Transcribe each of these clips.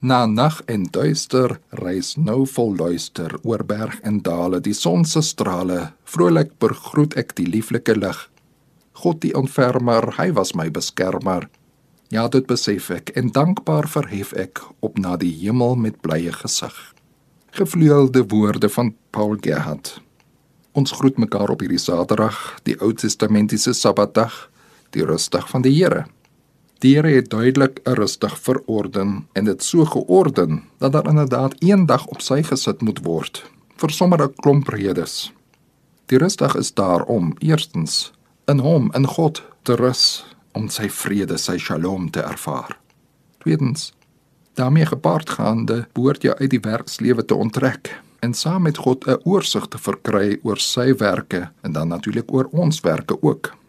Na nag en duister reis nou vol luister oor berg en dale die son se strale. Vrolik begroet ek die lieflike lig. God die ontfermer hy was my beskermer. Ja dit besef ek en dankbaar verhef ek op na die hemel met blye gesig. Gevleuelde woorde van Paul Gerhardt ons groet mekaar op hierdie Saterdag die Ou Testamentiese Sabbatdag die rustig van die Here Die Here het duidelik rustig verorden en dit so georden dat daar inderdaad een dag op sy gesit moet word vir sommer 'n klomp redes. Die rustig is daar om eerstens in hom in God te rus om sy vrede, sy shalom te ervaar. Tweedens daarmee gepaard gaande behoort jy uit die werkslewe te onttrek en saam met God 'n oorsig te verkry oor sy werke en dan natuurlik oor ons werke ook.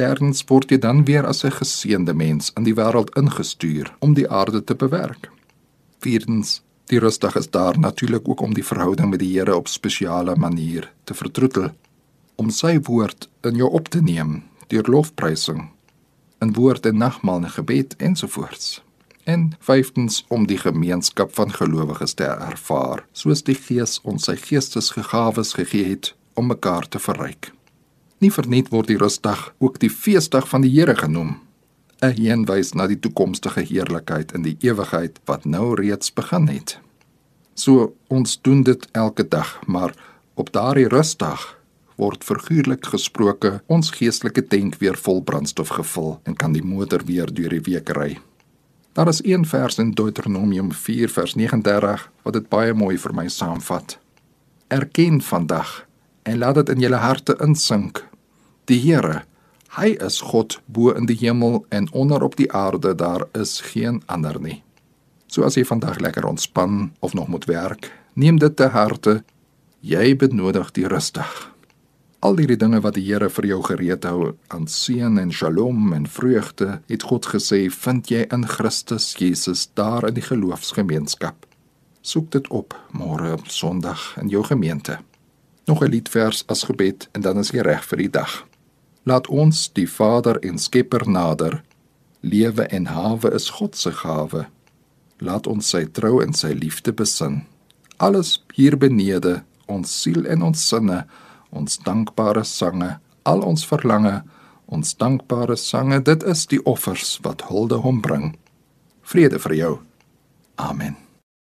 Derdens word jy dan weer as 'n geseënde mens in die wêreld ingestuur om die aarde te bewerk. Vierdens, die rustig is daar natuurlik ook om die verhouding met die Here op spesiale manier te vertroetel, om sy woord in jou op te neem deur lofprysing, 'n woord en nagmaal en gebed ensovoorts. En vyftens om die gemeenskap van gelowiges te ervaar, soos die Gees ons sy geestesgegawes gegee het om mekaar te verryk. Nie verniet word die rustig ook die feesdag van die Here genoem. 'n Heenwys na die toekomstige heerlikheid in die ewigheid wat nou reeds begin het. So ons doen dit elke dag, maar op daardie rustig word figuurlik gesproke ons geestelike tank weer vol brandstof gevul en kan die motor weer deur die week ry. Daar is een vers in Deuteronomium 4 vers 39 wat dit baie mooi vir my saamvat. Erken vandag en laat dit in julle harte insink Die Here, hy is God bo in die hemel en onder op die aarde, daar is geen ander nie. So as jy vandag lekker ontspan of nog moet werk, neem dit te harte. Jy benodig die rustig. Al die dinge wat die Here vir jou gereed hou aan seën en shalom en vreugde, het God gesê, vind jy in Christus Jesus daar in die geloofsgemeenskap. Soek dit op môre op Sondag in jou gemeente. Nog 'n liedvers as gebed en dan is jy reg vir die dag. Laat ons die Vader en Skepper nader. Lewe en hawe is God se gawe. Laat ons sy trou en sy liefde besin. Alles hier benede, ons siel en ons sinne, ons dankbare sange, al ons verlange, ons dankbare sange, dit is die offers wat hulde hom bring. Vrede vir jou. Amen.